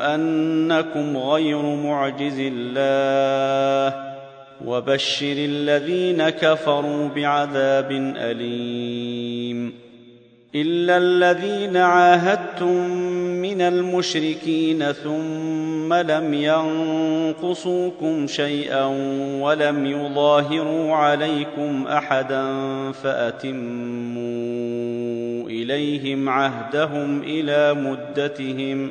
أنكم غير معجز الله وبشر الذين كفروا بعذاب أليم إلا الذين عاهدتم من المشركين ثم لم ينقصوكم شيئا ولم يظاهروا عليكم أحدا فأتموا إليهم عهدهم إلى مدتهم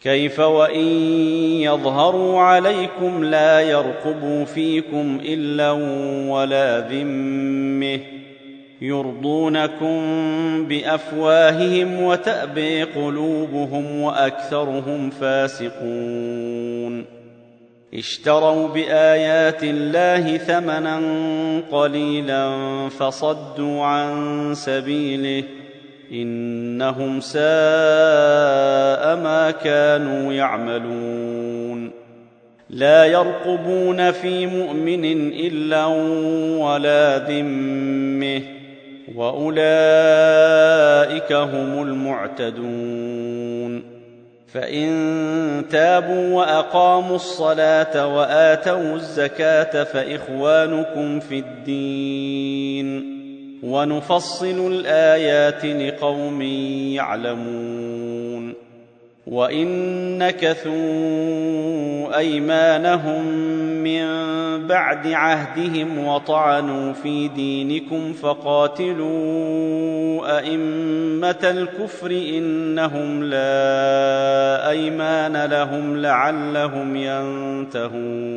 كيف وإن يظهروا عليكم لا يرقبوا فيكم إلا ولا ذمه يرضونكم بأفواههم وتأبي قلوبهم وأكثرهم فاسقون اشتروا بآيات الله ثمنا قليلا فصدوا عن سبيله إنهم ساء ما كانوا يعملون. لا يرقبون في مؤمن إلا ولا ذمه وأولئك هم المعتدون. فإن تابوا وأقاموا الصلاة وآتوا الزكاة فإخوانكم في الدين. ونفصل الآيات لقوم يعلمون وإن نكثوا أيمانهم من بعد عهدهم وطعنوا في دينكم فقاتلوا أئمة الكفر إنهم لا أيمان لهم لعلهم ينتهون.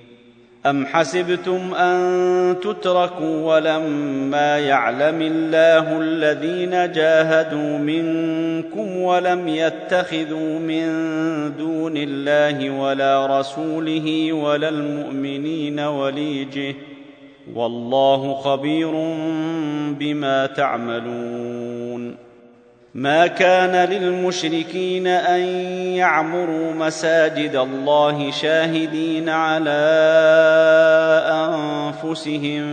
ام حسبتم ان تتركوا ولما يعلم الله الذين جاهدوا منكم ولم يتخذوا من دون الله ولا رسوله ولا المؤمنين وليجه والله خبير بما تعملون ما كان للمشركين أن يعمروا مساجد الله شاهدين على أنفسهم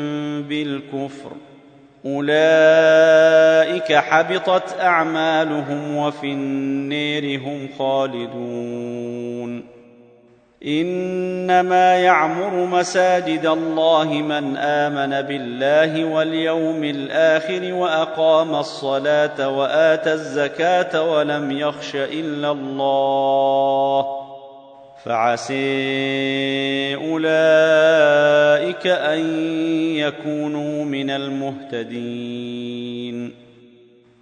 بالكفر. أولئك حبطت أعمالهم وفي النير هم خالدون. إنما يعمر مساجد الله من آمن بالله واليوم الآخر وأقام الصلاة واتى الزكاة ولم يخش إلا الله فعسي أولئك أن يكونوا من المهتدين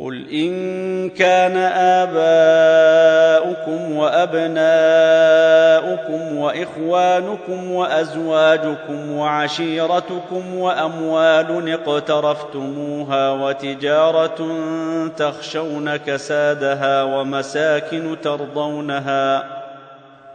قل ان كان اباؤكم وابناؤكم واخوانكم وازواجكم وعشيرتكم واموال اقترفتموها وتجاره تخشون كسادها ومساكن ترضونها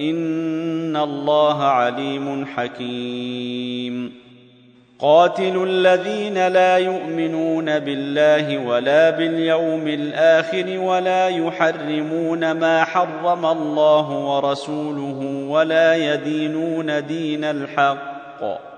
ان الله عليم حكيم. قاتلوا الذين لا يؤمنون بالله ولا باليوم الآخر ولا يحرمون ما حرم الله ورسوله ولا يدينون دين الحق.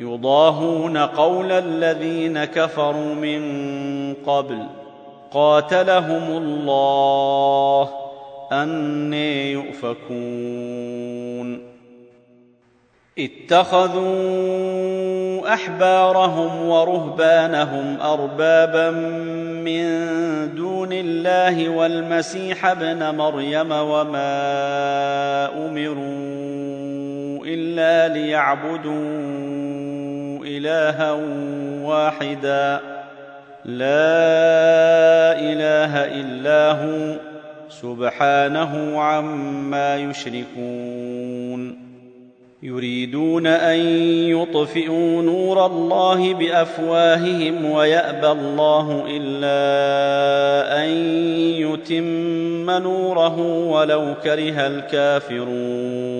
يضاهون قول الذين كفروا من قبل. قاتلهم الله. أني يؤفكون. اتخذوا أحبارهم ورهبانهم أربابا من دون الله والمسيح ابن مريم وما أمروا إلا ليعبدوا إلها واحدا. لا إله إلا هو. سبحانه عما يشركون. يريدون أن يطفئوا نور الله بأفواههم ويأبى الله إلا أن يتم نوره ولو كره الكافرون.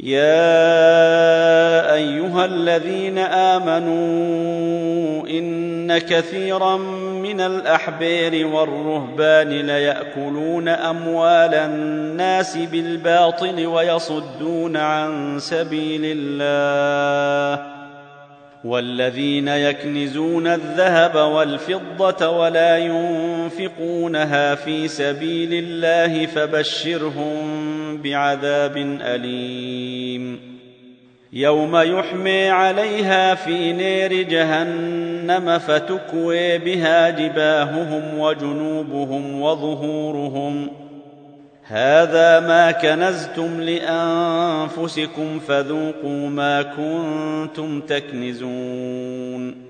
يا ايها الذين امنوا ان كثيرا من الاحبار والرهبان لياكلون اموال الناس بالباطل ويصدون عن سبيل الله والذين يكنزون الذهب والفضه ولا ينفقونها في سبيل الله فبشرهم بعذاب أليم. يوم يحمي عليها في نير جهنم فتكوي بها جباههم وجنوبهم وظهورهم. هذا ما كنزتم لأنفسكم فذوقوا ما كنتم تكنزون.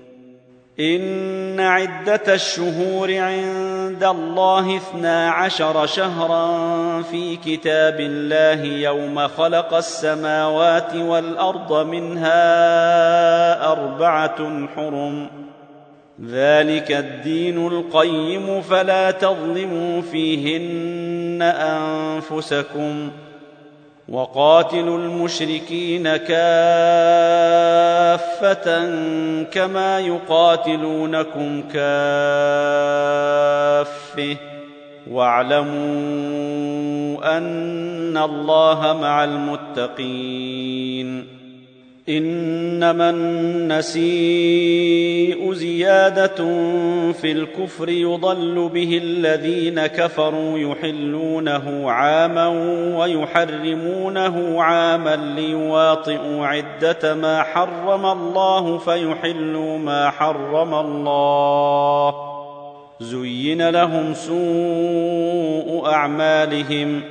إن عدة الشهور عند الله اثنا عشر شهرا في كتاب الله يوم خلق السماوات والأرض منها أربعة حرم. ذلك الدين القيم فلا تظلموا فيهن أنفسكم. وقاتلوا المشركين كافة كما يقاتلونكم كافة. واعلموا أن الله مع المتقين. إنما النسيء زيادة في الكفر يضل به الذين كفروا يحلونه عاما ويحرمونه عاما ليواطئوا عدة ما حرم الله فيحلوا ما حرم الله. زين لهم سوء أعمالهم.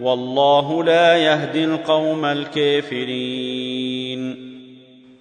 والله لا يهدي القوم الكافرين.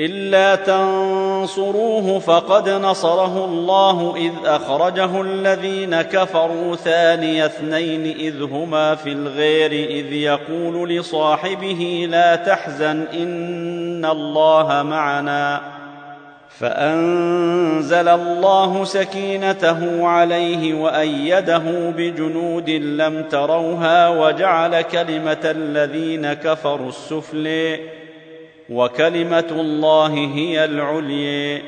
إلا تنصروه فقد نصره الله إذ أخرجه الذين كفروا ثاني اثنين إذ هما في الغير إذ يقول لصاحبه لا تحزن إن الله معنا فأنزل الله سكينته عليه وأيده بجنود لم تروها وجعل كلمة الذين كفروا السفل وكلمة الله هي العلي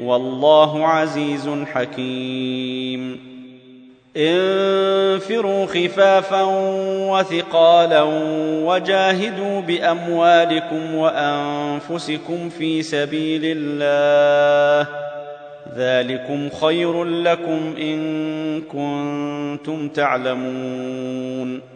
والله عزيز حكيم. انفروا خفافا وثقالا وجاهدوا بأموالكم وأنفسكم في سبيل الله. ذلكم خير لكم إن كنتم تعلمون.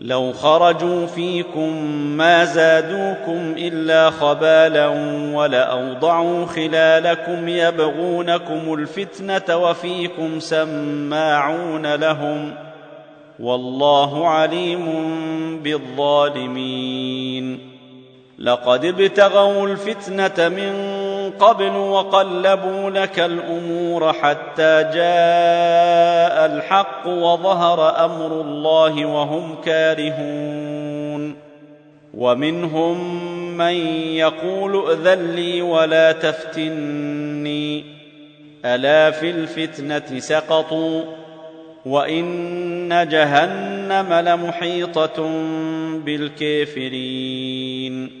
لو خرجوا فيكم ما زادوكم إلا خبالا ولأوضعوا خلالكم يبغونكم الفتنة وفيكم سماعون لهم والله عليم بالظالمين. لقد ابتغوا الفتنة من قبل وقلبوا لك الأمور حتى جاء الحق وظهر أمر الله وهم كارهون ومنهم من يقول ائذن لي ولا تفتني. ألا في الفتنة سقطوا وإن جهنم لمحيطة بالكافرين.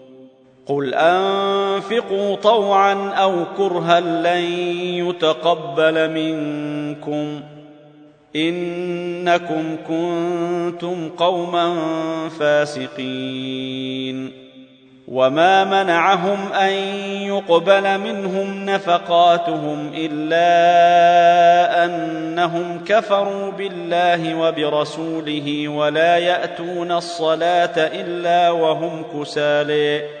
قل انفقوا طوعا أو كرها لن يتقبل منكم انكم كنتم قوما فاسقين وما منعهم ان يقبل منهم نفقاتهم الا انهم كفروا بالله وبرسوله ولا ياتون الصلاه الا وهم كسالى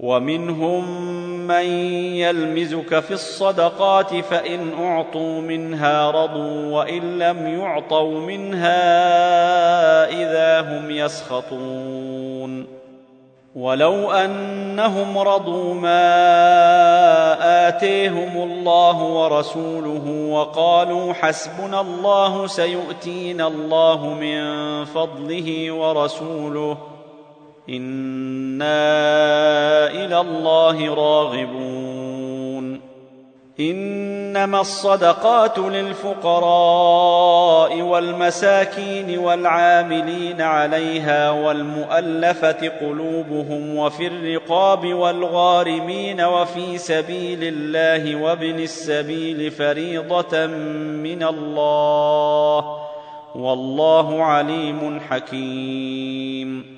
ومنهم من يلمزك في الصدقات فإن أعطوا منها رضوا وإن لم يعطوا منها إذا هم يسخطون. ولو أنهم رضوا ما آتيهم الله ورسوله وقالوا حسبنا الله سيؤتينا الله من فضله ورسوله أنا إلى الله راغبون انما الصدقات للفقراء والمساكين والعاملين عليها والمؤلفه قلوبهم وفي الرقاب والغارمين وفي سبيل الله وابن السبيل فريضه من الله والله عليم حكيم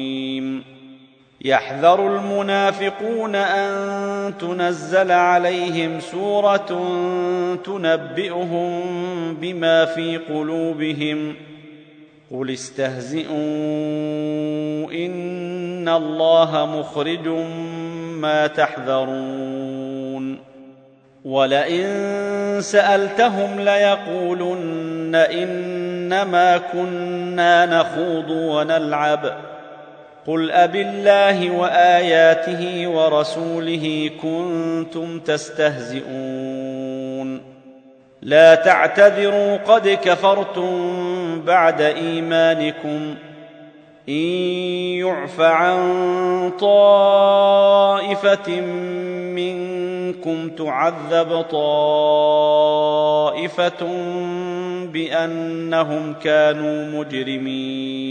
يحذر المنافقون أن تنزل عليهم سورة تنبئهم بما في قلوبهم. قل استهزئوا إن الله مخرج ما تحذرون. ولئن سألتهم ليقولن إنما كنا نخوض ونلعب. قل ابِ الله واياته ورسوله كنتم تستهزئون. لا تعتذروا قد كفرتم بعد ايمانكم ان يعف عن طائفه منكم تعذب طائفه بانهم كانوا مجرمين.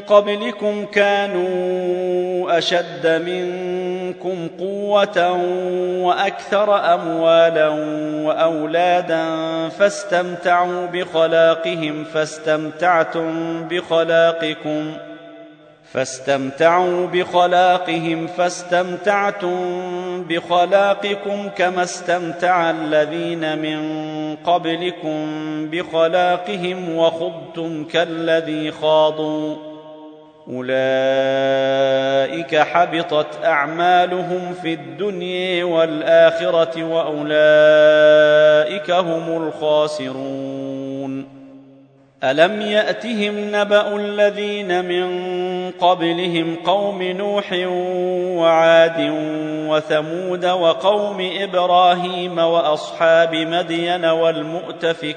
قبلكم كانوا أشد منكم قوة وأكثر أموالا وأولادا فاستمتعوا بخلاقهم فاستمتعتم بخلاقكم فاستمتعوا بخلاقهم فاستمتعتم بخلاقكم كما استمتع الذين من قبلكم بخلاقهم وخضتم كالذي خاضوا. أولئك حبطت أعمالهم في الدنيا والآخرة وأولئك هم الخاسرون. ألم يأتهم نبأ الذين من قبلهم قوم نوح وعاد وثمود وقوم إبراهيم وأصحاب مدين والمؤتفكات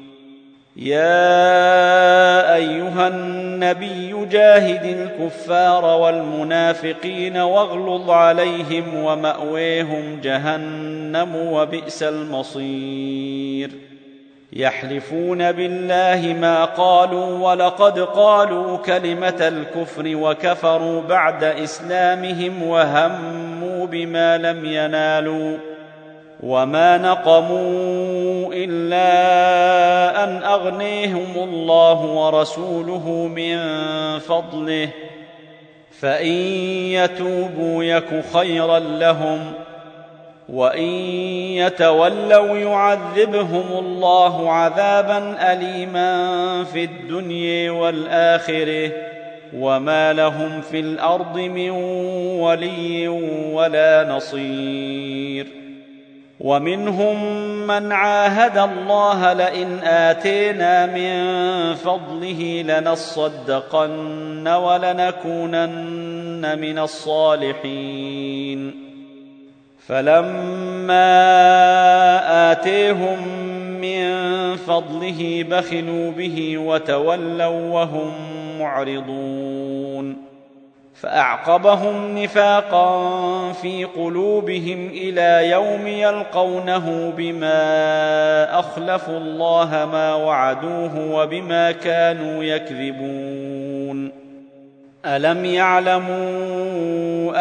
يا أيها النبي جاهد الكفار والمنافقين واغلظ عليهم ومأويهم جهنم وبئس المصير. يحلفون بالله ما قالوا ولقد قالوا كلمة الكفر وكفروا بعد إسلامهم وهموا بما لم ينالوا. وما نقموا الا ان اغنيهم الله ورسوله من فضله فان يتوبوا يك خيرا لهم وان يتولوا يعذبهم الله عذابا اليما في الدنيا والاخره وما لهم في الأرض من ولي ولا نصير ومنهم من عاهد الله لئن آتينا من فضله لنصدقن ولنكونن من الصالحين. فلما آتيهم من فضله بخلوا به وتولوا وهم معرضون. فأعقبهم نفاقا في قلوبهم إلى يوم يلقونه بما اخلفوا الله ما وعدوه وبما كانوا يكذبون. ألم يعلموا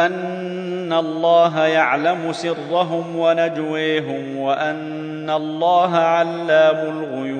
أن الله يعلم سرهم ونجويهم وأن الله علام الغيوب؟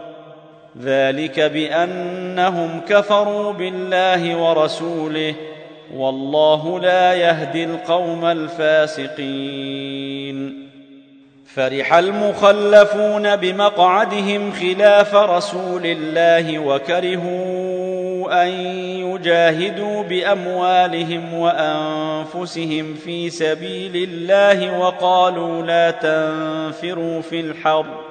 ذلك بأنهم كفروا بالله ورسوله والله لا يهدي القوم الفاسقين. فرح المخلفون بمقعدهم خلاف رسول الله وكرهوا أن يجاهدوا بأموالهم وأنفسهم في سبيل الله وقالوا لا تنفروا في الحرب.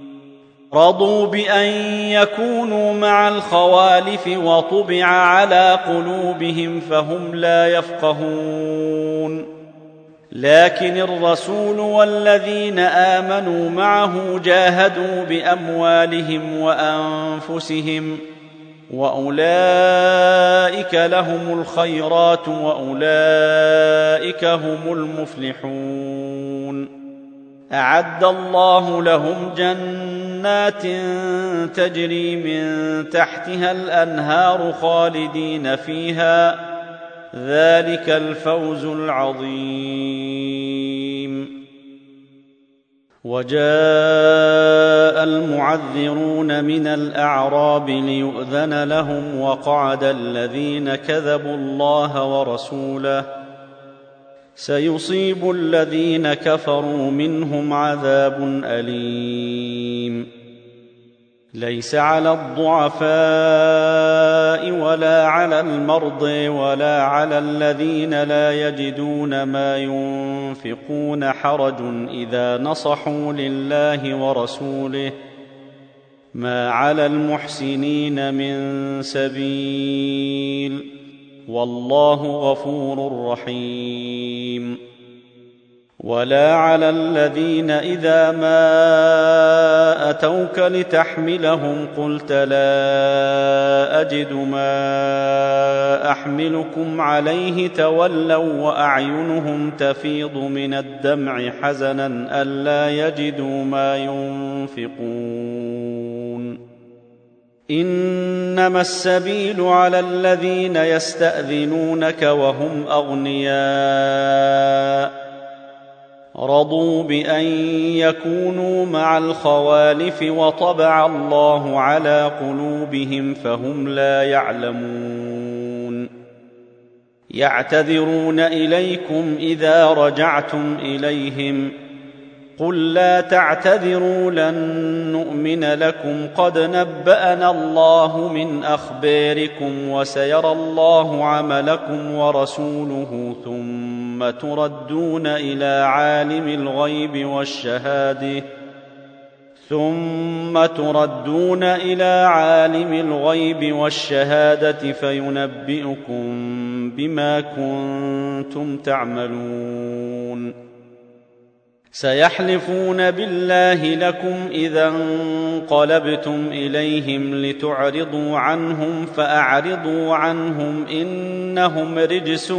رضوا بان يكونوا مع الخوالف وطبع على قلوبهم فهم لا يفقهون. لكن الرسول والذين امنوا معه جاهدوا باموالهم وانفسهم واولئك لهم الخيرات واولئك هم المفلحون. اعد الله لهم جنات تجري من تحتها الأنهار خالدين فيها. ذلك الفوز العظيم. وجاء المعذرون من الأعراب ليؤذن لهم وقعد الذين كذبوا الله ورسوله. سيصيب الذين كفروا منهم عذاب أليم. ليس على الضعفاء ولا على المرض ولا على الذين لا يجدون ما ينفقون حرج إذا نصحوا لله ورسوله. ما على المحسنين من سبيل. والله غفور رحيم. ولا على الذين إذا ما أتوك لتحملهم قلت لا أجد ما أحملكم عليه تولوا وأعينهم تفيض من الدمع حزنا ألا يجدوا ما ينفقون. إنما السبيل على الذين يستأذنونك وهم أغنياء. رضوا بان يكونوا مع الخوالف وطبع الله على قلوبهم فهم لا يعلمون يعتذرون اليكم اذا رجعتم اليهم قل لا تعتذروا لن نؤمن لكم قد نبانا الله من اخباركم وسيرى الله عملكم ورسوله ثم تردون إلى عالم الغيب والشهادة ثم تردون إلى عالم الغيب والشهادة فينبئكم بما كنتم تعملون. سيحلفون بالله لكم إذا انقلبتم إليهم لتعرضوا عنهم فأعرضوا عنهم إنهم رجس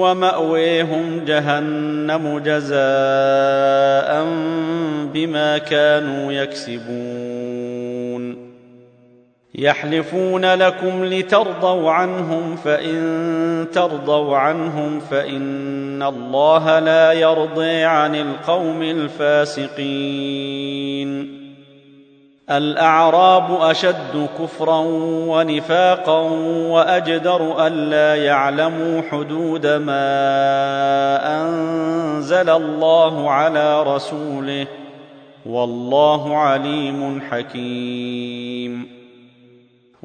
ومأويهم جهنم جزاء بما كانوا يكسبون يحلفون لكم لترضوا عنهم فإن ترضوا عنهم فإن الله لا يرضي عن القوم الفاسقين. الأعراب أشد كفرا ونفاقا وأجدر ألا يعلموا حدود ما أنزل الله على رسوله. والله عليم حكيم.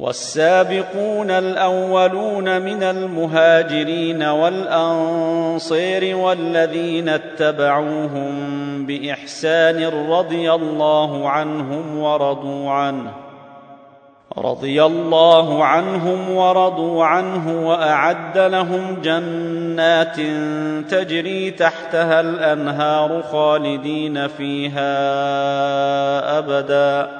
والسابقون الأولون من المهاجرين والانصير والذين اتبعوهم بإحسان رضي الله عنهم ورضوا عنه رضي الله عنهم ورضوا عنه وأعد لهم جنات تجري تحتها الأنهار خالدين فيها أبدا.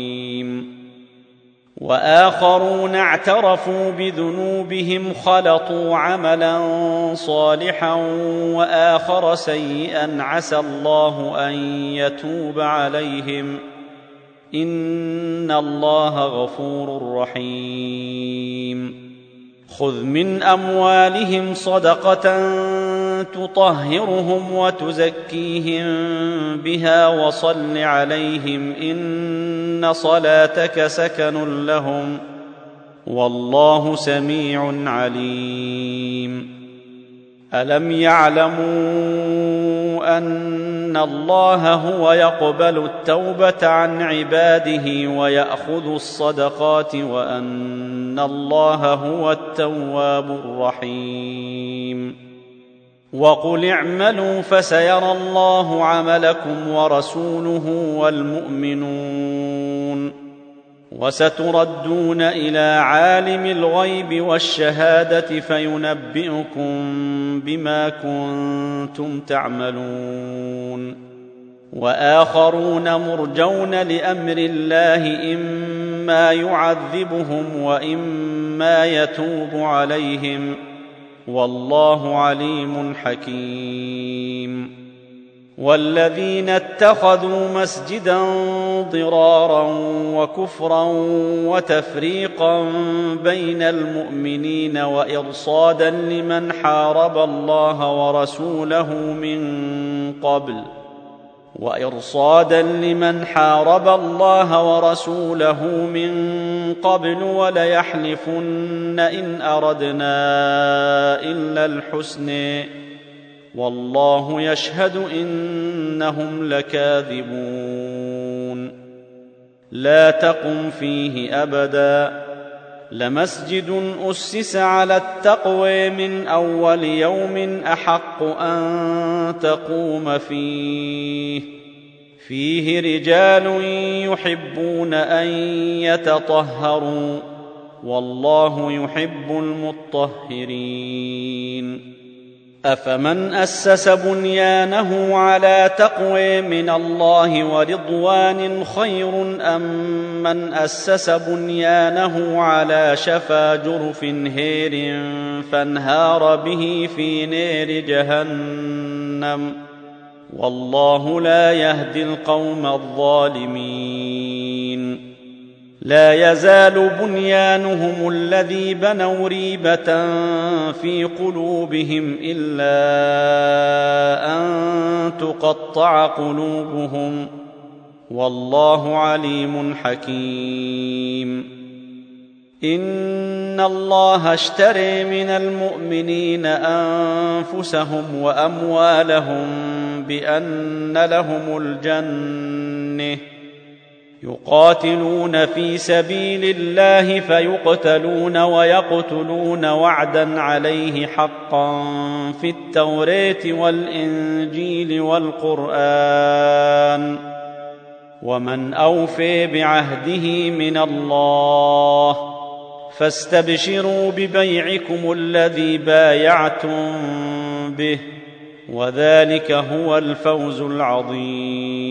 وآخرون اعترفوا بذنوبهم خلطوا عملا صالحا وآخر سيئا عسى الله أن يتوب عليهم. إن الله غفور رحيم. خذ من أموالهم صدقة تطهرهم وتزكيهم بها وصل عليهم إن صلاتك سكن لهم والله سميع عليم. ألم يعلموا أن الله هو يقبل التوبة عن عباده ويأخذ الصدقات وأن الله هو التواب الرحيم. وقل اعملوا فسيرى الله عملكم ورسوله والمؤمنون وستردون إلى عالم الغيب والشهادة فينبئكم بما كنتم تعملون وآخرون مرجون لأمر الله إما يعذبهم وإما يتوب عليهم والله عليم حكيم. والذين اتخذوا مسجدا ضرارا وكفرا وتفريقا بين المؤمنين وإرصادا لمن حارب الله ورسوله من قبل وإرصادا لمن حارب الله ورسوله من قبل وليحلفن إن أردنا إلا الحسن. والله يشهد إنهم لكاذبون. لا تقم فيه أبدا. لمسجد أسس على التقوى من أول يوم أحق أن تقوم فيه. فيه رجال يحبون أن يتطهروا والله يحب المطهرين. أفمن أسس بنيانه على تقوى من الله ورضوان خير أم من أسس بنيانه على شفا جرف هير فانهار به في نير جهنم؟ والله لا يهدي القوم الظالمين. لا يزال بنيانهم الذي بنوا ريبة في قلوبهم إلا أن تقطع قلوبهم. والله عليم حكيم. إن الله اشتري من المؤمنين أنفسهم وأموالهم بأن لهم الجنة. يقاتلون في سبيل الله فيقتلون ويقتلون وعدا عليه حقا في التوراه والإنجيل والقرآن. ومن أوفي بعهده من الله فاستبشروا ببيعكم الذي بايعتم به وذلك هو الفوز العظيم.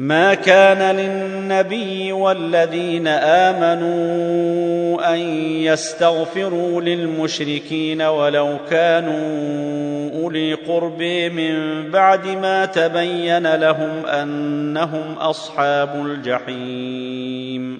ما كان للنبي والذين آمنوا أن يستغفروا للمشركين ولو كانوا أولي قرب من بعد ما تبين لهم أنهم أصحاب الجحيم.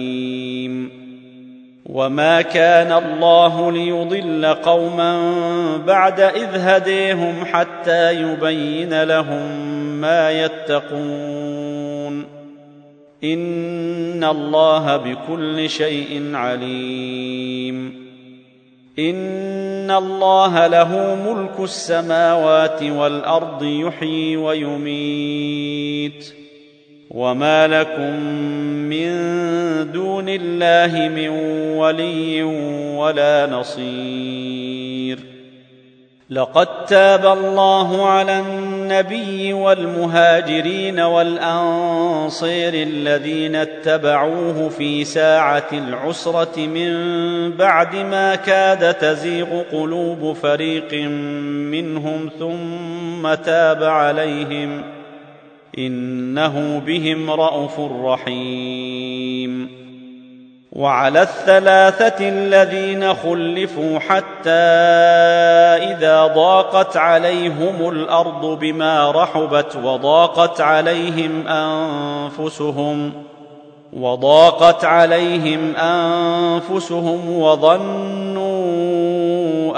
وما كان الله ليضل قوما بعد اذ هديهم حتى يبين لهم ما يتقون ان الله بكل شيء عليم ان الله له ملك السماوات والارض يحيي ويميت وما لكم من دون الله من ولي ولا نصير لقد تاب الله على النبي والمهاجرين والانصير الذين اتبعوه في ساعه العسره من بعد ما كاد تزيغ قلوب فريق منهم ثم تاب عليهم إنه بهم رءوف رحيم. وعلى الثلاثة الذين خلفوا حتى إذا ضاقت عليهم الأرض بما رحبت وضاقت عليهم أنفسهم وضاقت عليهم أنفسهم وظنوا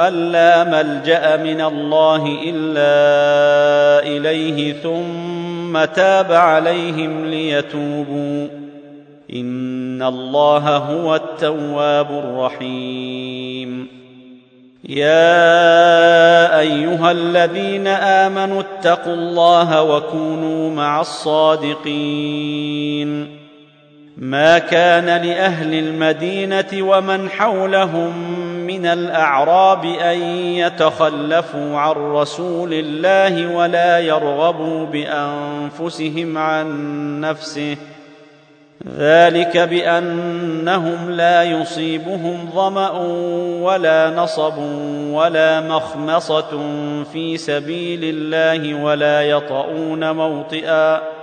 أن لا ملجأ من الله إلا إليه ثم تاب عليهم ليتوبوا. إن الله هو التواب الرحيم. يا أيها الذين آمنوا اتقوا الله وكونوا مع الصادقين. ما كان لأهل المدينة ومن حولهم من الأعراب أن يتخلفوا عن رسول الله ولا يرغبوا بأنفسهم عن نفسه. ذلك بأنهم لا يصيبهم ظمأ ولا نصب ولا مخمصة في سبيل الله ولا يطؤون موطئا.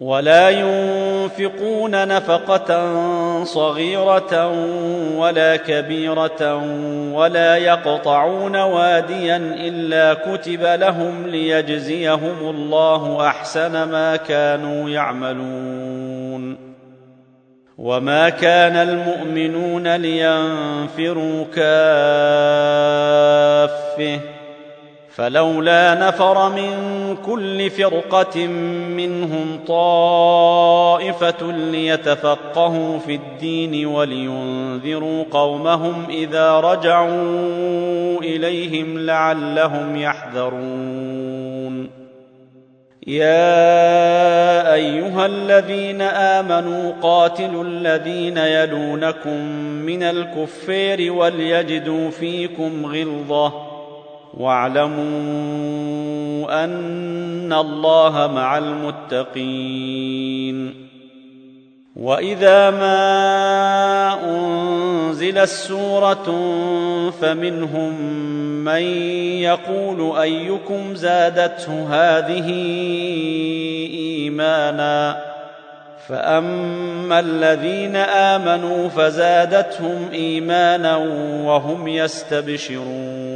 ولا ينفقون نفقة صغيرة ولا كبيرة ولا يقطعون واديا إلا كتب لهم ليجزيهم الله أحسن ما كانوا يعملون. وما كان المؤمنون لينفروا كافة. فلولا نفر من كل فرقة منهم طائفة ليتفقهوا في الدين ولينذروا قومهم إذا رجعوا إليهم لعلهم يحذرون. يا أيها الذين آمنوا قاتلوا الذين يلونكم من الكفار وليجدوا فيكم غلظة واعلموا أن الله مع المتقين. وإذا ما أنزلت سوره فمنهم من يقول أيكم زادته هذه إيمانا؟ فأما الذين آمنوا فزادتهم إيمانا وهم يستبشرون.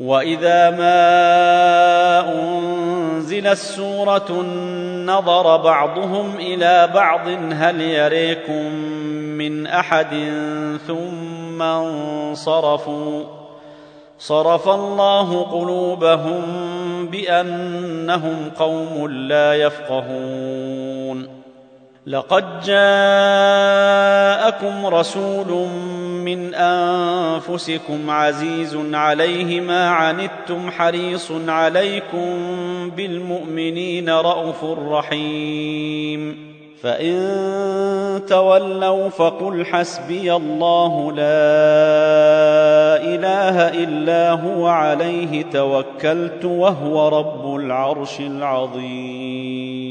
واذا ما انزلت سوره نظر بعضهم إلى بعض هل يريكم من احد ثم انصرفوا صرف الله قلوبهم بانهم قوم لا يفقهون لقد جاءكم رسول من أنفسكم عزيز عليه ما عنتم حريص عليكم بالمؤمنين رءوف رحيم. فإن تولوا فقل حسبي الله لا إله إلا هو عليه توكلت وهو رب العرش العظيم.